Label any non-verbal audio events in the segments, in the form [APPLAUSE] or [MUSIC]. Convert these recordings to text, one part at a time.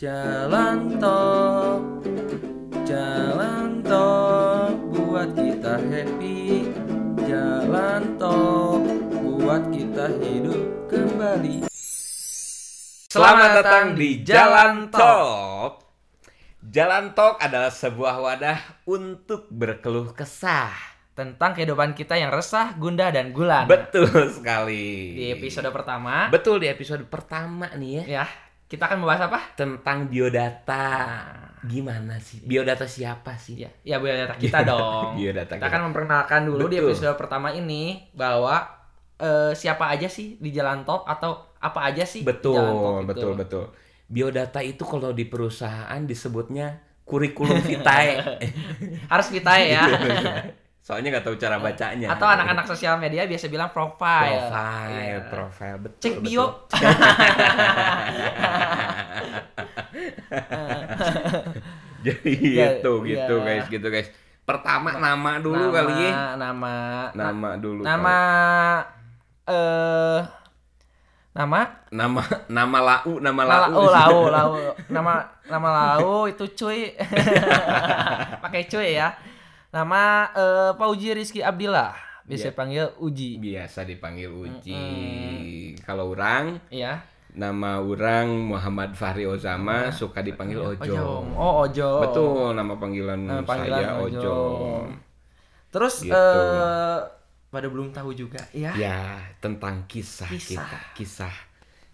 Jalan tol, jalan tol buat kita happy. Jalan tol buat kita hidup kembali. Selamat datang di Jalan Talk. Jalan Talk adalah sebuah wadah untuk berkeluh kesah. Tentang kehidupan kita yang resah, gundah, dan gulan. Betul sekali. Di episode pertama, Betul di episode pertama nih ya ya kita akan membahas apa? tentang biodata. Gimana sih? Biodata siapa sih? Ya, ya biodata kita dong. [LAUGHS] Biodata kita kita. akan memperkenalkan dulu di Betul. episode pertama ini bahwa eh, siapa aja sih di jalan top atau apa aja sih di jalan top Betul, itu. betul, betul. Biodata itu kalau di perusahaan disebutnya kurikulum vitae. [LAUGHS] Harus vitae ya. Soalnya nggak tahu cara bacanya. atau anak-anak sosial media biasa bilang profile. profile, Iya. profile, betul. Cek betul. [LAUGHS] [LAUGHS] Jadi [LAUGHS] Ya, gitu, gitu ya. guys, gitu guys. Pertama nama dulu nama, kali ya. Nama Nama dulu. nama eh nama. Nama nama lau, nama Lau, lau. lau, [LAUGHS] lau. Nama nama lau itu cuy. Pakai cuy ya. Nama eh Pauji Rizky Abdillah. Biasa Iya. panggil Uji. Biasa dipanggil Uji. Kalau orang Iya. Nama orang Muhammad Fahri Ozama suka dipanggil Ojo. Ojong. Oh, Ojo. Betul, nama panggilan, Nama panggilan saya Ojo. Ojo. Terus Gitu. eh pada belum tahu juga ya. Ya, tentang kisah, Kisah. kita, kisah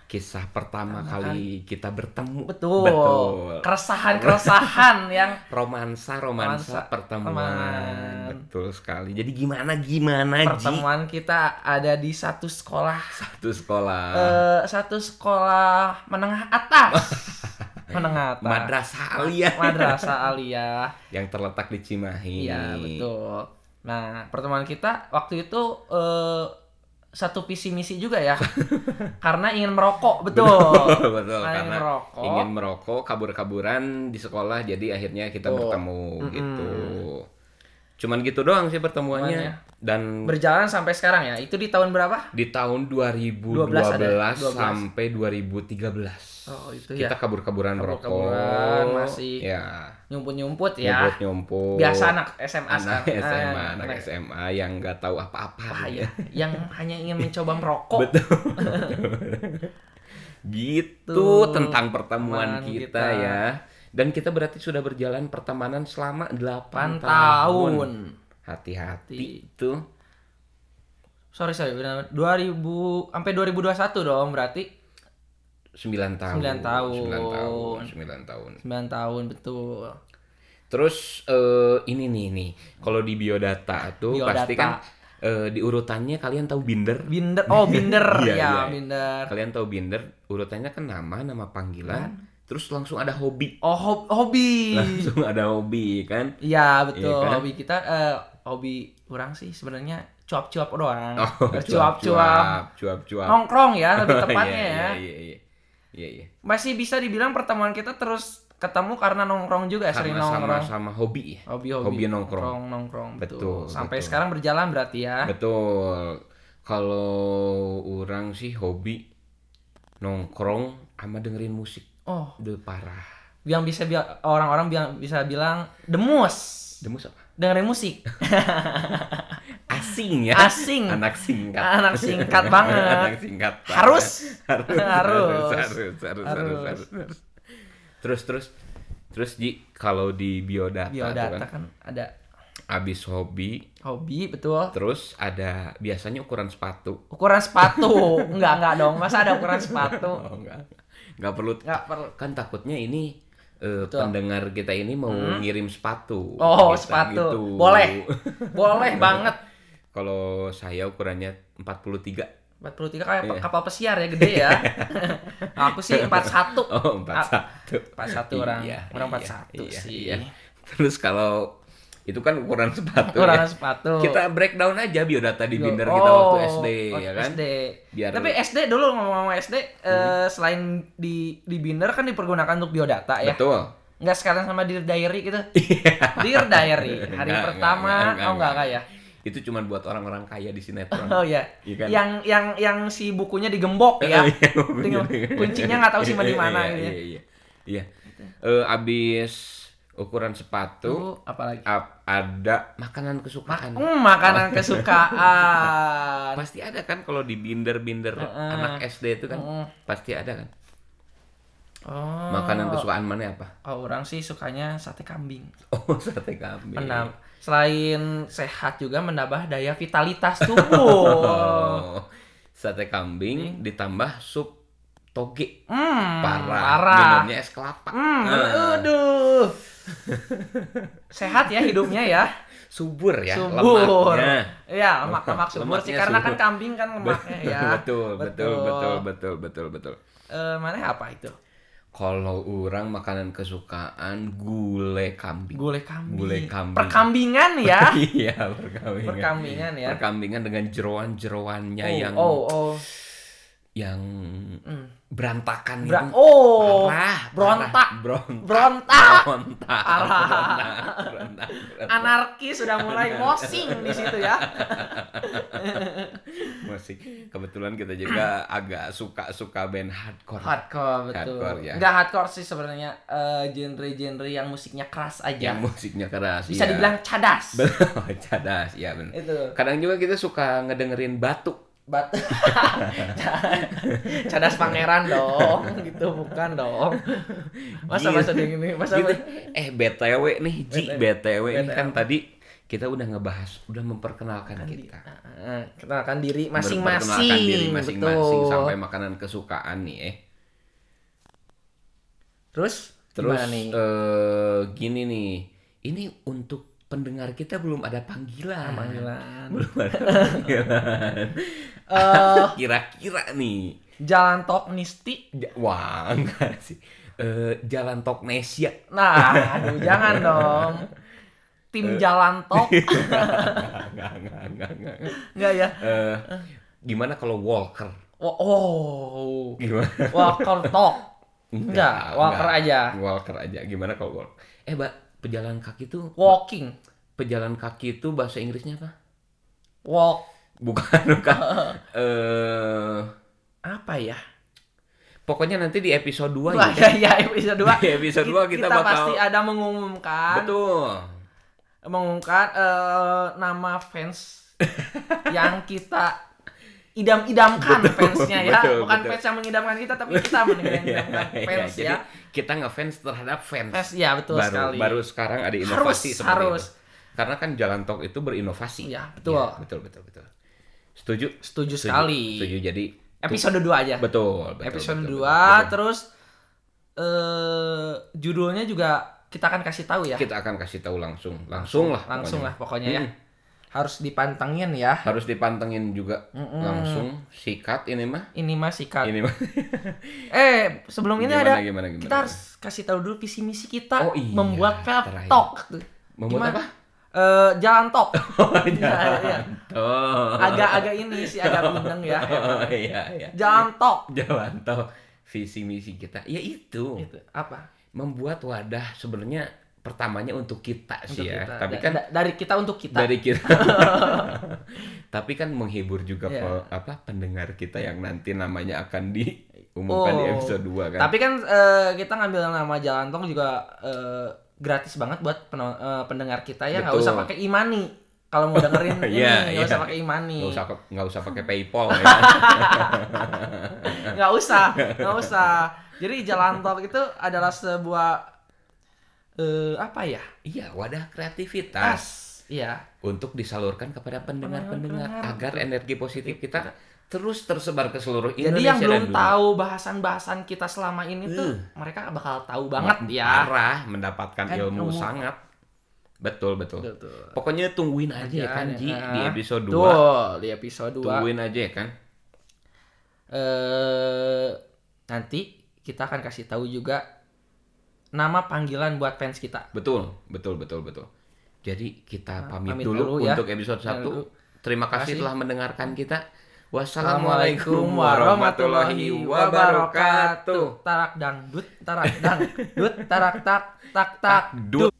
kisah pertama kali kita bertemu. Betul. Betul. Keresahan-keresahan yang [LAUGHS] romansa romansa Romansa, pertemuan. Betul sekali jadi gimana gimana Ji pertemuan kita ada di satu sekolah satu sekolah eh satu sekolah menengah atas. [LAUGHS] menengah atas. madrasah alia Madrasah Aliyah. [LAUGHS] yang terletak di Cimahi Iya, betul. Nah, pertemuan kita waktu itu eh, satu visi misi juga ya. [LAUGHS] karena ingin merokok, betul. betul, betul Karena merokok. ingin merokok kabur-kaburan di sekolah jadi akhirnya kita Betul. bertemu Mm-mm. gitu cuman gitu doang sih pertemuannya Pertemuannya. dan Berjalan sampai sekarang ya. Itu di tahun berapa? di tahun 2012 ada? 12. sampai 2013 Oh, itu kita ya. kabur-kaburan rokok Kabur-kaburan, masih ya Nyumput-nyumput ya. nyumput-nyumput Biasa anak SMA anak. SMA Ah, anak anak- SMA yang nggak tahu apa-apa Bahaya. yang hanya ingin mencoba [LAUGHS] merokok. betul [LAUGHS] gitu Tuh, tentang pertemuan kita, kita. ya dan kita berarti sudah berjalan pertemanan selama 8 8 tahun, tahun. hati-hati tuh Sorry, sorry. benar. 2000 sampai 2021 dong berarti. 9 tahun 9 tahun. 9 tahun 9 tahun 9 tahun betul. terus eh, ini nih nih kalau di biodata tuh Biodata. pasti kan eh, di urutannya kalian tahu binder Binder. Oh, binder. [LAUGHS] Iya, ya, iya. binder. kalian tahu binder urutannya kan nama nama panggilan terus langsung ada hobi Oh, hob- hobi. langsung ada hobi kan Iya, betul. Iya kan? Hobi kita eh hobi orang sih sebenarnya cuap-cuap doang. oh Cuap-cuap. cuap-cuap Nongkrong ya lebih Oh, [LAUGHS] tepatnya iya, ya. iya iya iya iya Masih bisa dibilang pertemuan kita terus ketemu karena nongkrong juga sering karena nongkrong. sama-sama hobi ya Hobi-hobi. Hobi nongkrong. Nongkrong, nongkrong, Betul, Sampai betul. sekarang berjalan berarti ya. betul kalau orang sih hobi nongkrong sama dengerin musik Oh, Duh parah yang bisa bi- orang-orang bilang bisa bilang demus demus apa dengerin musik. [LAUGHS] asing ya Asing. anak singkat Anak singkat banget. [LAUGHS] anak singkat banget. Harus. harus Harus. harus harus harus harus, Harus. harus. terus terus terus Ji kalau di biodata, Biodata kan kan ada abis hobi hobi betul. terus ada biasanya ukuran sepatu Ukuran sepatu. enggak, enggak dong. Masa ada ukuran sepatu? [LAUGHS] oh enggak enggak perlu Enggak perlu. kan takutnya ini Betul. pendengar kita ini mau ngirim sepatu Oh, Kita sepatu. gitu. Boleh. [LAUGHS] Boleh banget. kalau saya ukurannya 43 43 kayak Iya. kapal pesiar ya gede ya. [LAUGHS] Aku sih 41. oh 41 41 orang. Iya, orang iya, 41 iya, sih. iya. terus kalau itu kan ukuran sepatu Ukuran ya. sepatu. kita breakdown aja biodata di binder Oh, kita waktu SD oh, ya kan SD. Biar- Tapi SD dulu ngomong-ngomong SD eh, selain di di binder kan dipergunakan untuk biodata ya. betul Nggak sekalian sama Dear Diary gitu. [LAUGHS] Dear Diary [LAUGHS] hari Iya. Enggak, pertama enggak, enggak, oh enggak kayak. itu cuma buat orang-orang kaya di sinetron [LAUGHS] Oh iya. Iya kan? Yang yang yang si bukunya digembok ya. Iya, Dengan kuncinya nggak tahu simpan di mana Iya, gitu ya. iya, iya. Iya. Eh abis ukuran sepatu apalagi? ap- ada makanan kesukaan. Hmm, makanan [LAUGHS] kesukaan. Pasti ada kan kalau di binder-binder Heeh. anak SD itu kan Mm. pasti ada kan. Oh. Makanan kesukaan mana apa? Oh, orang sih sukanya sate kambing. Oh, [LAUGHS] sate kambing. Menam selain sehat juga menambah daya vitalitas [LAUGHS] tubuh. Oh, sate kambing ditambah sup toge. Hmm, Parah. parah. Minumnya es kelapa. Hmm, Ah, aduh. [LAUGHS] Sehat ya hidupnya ya. subur ya subur. lemaknya. Iya, lemak-lemak subur sih Lemaknya karena kan subur. kambing kan lemaknya ya. [LAUGHS] betul, betul, betul, betul, betul, betul. Eh, mana apa itu? Kalau orang makanan kesukaan gulai kambing. Gulai kambing. Gulai kambing. Perkambingan ya. [LAUGHS] iya, perkambingan. Perkambingan ya. Perkambingan dengan jeroan-jeroannya Oh, yang oh, oh. yang Hmm. Berantakan Bra- itu. oh. Parah, berontak. berontak. Berontak. Berontak. Parah. berontak, berontak, berontak. Anarki sudah mulai mosing di situ ya. [LAUGHS] Musik. Kebetulan kita juga agak suka-suka band hardcore. Hardcore betul. Hardcore, ya. Enggak hardcore sih sebenarnya eh, genre-genre yang musiknya keras aja. Yang musiknya keras. Bisa iya. dibilang cadas. [LAUGHS] Cadas, ya benar. itu. Kadang juga kita suka ngedengerin batu. Bat [LAUGHS] cadas pangeran dong, gitu bukan dong. Masa masa gini, masa Gitu. Eh BTW nih, Ji, BTW ini BTW. kan tadi kita udah ngebahas, udah memperkenalkan kita. Eh, kenalkan diri masing-masing. diri masing-masing sampai makanan kesukaan nih eh. Terus Terus nih? eh, gini nih, ini untuk pendengar kita belum ada panggilan. Panggilan. Belum ada [LAUGHS] panggilan. Eh, [LAUGHS] Kira-kira nih, Jalan Tok Nisti. Wah enggak sih. Eh, Jalan Toknesia. Nah, aduh jangan dong. Tim Jalan Tok. [LAUGHS] enggak, enggak, enggak, enggak. Enggak ya? Eh, gimana kalau Walker? Oh, oh. Gimana? Walker Tok. Enggak, Walker enggak. aja. Walker aja. Gimana kalau Walker? Eh, Mbak, pejalan kaki tuh Walking. pejalan kaki itu bahasa Inggrisnya apa? Walk Bukan, bukan. [LAUGHS] Eh, apa ya? pokoknya nanti di episode 2 Wah, ya. ya, ya episode 2. [LAUGHS] Di episode 2 kita, bakal pasti ada mengumumkan Betul. mengumumkan eh, nama fans [LAUGHS] yang kita idam-idamkan fansnya ya. betul, Bukan betul. fans yang mengidamkan kita tapi kita mengidamkan Iya, fans jadi ya. kita ngefans terhadap fans. Fans ya betul baru sekali. baru sekarang ada harus inovasi seperti harus. itu. Karena kan Jalan Tok itu berinovasi. Iya, betul. Iya, betul, betul, betul. Setuju? Setuju sekali. Setuju. Jadi Episode 2 aja. betul, betul. Episode 2 betul, betul, betul. terus eh judulnya juga kita akan kasih tahu ya. kita akan kasih tahu langsung. Langsung lah. Langsung lah pokoknya ya. Harus dipantengin ya. Harus dipantengin juga Mm-mm. langsung sikat ini mah. Ini mah sikat. Ini mah. [LAUGHS] Eh, sebelum ini Gimana, ada gimana, gimana, kita gimana? harus kasih tahu dulu visi misi kita Oh iya, membuat. Talk. Membuat Gimana? apa? Eh, jalan talk. [LAUGHS] Oh, [LAUGHS] Iya, iya. Oh. Agak-agak ini sih agak bindeng ya. Oh, iya, iya. Jalan talk. Jalan Tok. Visi misi kita. Ya itu. Itu apa? membuat wadah sebenarnya pertamanya untuk kita Untuk sih ya. kita. Tapi Da- kan da- dari kita untuk kita. dari kita. [LAUGHS] [LAUGHS] Tapi kan menghibur juga Iya. pe- apa pendengar kita yang nanti namanya akan diumumkan di Oh. episode 2 kan. Tapi kan eh, kita ngambil nama jalan tol juga eh, gratis banget buat peno- eh, pendengar kita ya nggak usah pakai imani kalau mau dengerin [LAUGHS] ini Iya, nggak iya. usah pakai imani nggak usah nggak usah pakai PayPal ya. nggak usah nggak usah jadi jalan tol itu adalah sebuah eh apa ya iya, wadah kreativitas tas iya untuk disalurkan kepada pendengar-pendengar Pendengar, agar energi positif kita terus tersebar ke seluruh jadi Indonesia yang dan belum dunia. tahu bahasan-bahasan kita selama ini tuh Uh. mereka bakal tahu banget ya Parah mendapatkan Kan ilmu ilmu. sangat. Betul, betul. Betul. Pokoknya tungguin aja ya kan Ji Ah, di episode 2. Tuh, di episode 2 Tungguin aja ya kan. eh nanti kita akan kasih tahu juga nama panggilan buat fans kita. Betul, betul, betul, betul. Jadi kita pamit, pamit dulu, dulu ya. untuk episode 1. Dulu. Terima kasih Kasih. telah mendengarkan kita. Assalamualaikum Wassalamualaikum warahmatullahi wabarakatuh. Tarak dangdut, tarak dangdut, tarak tak tak tak tak Dut.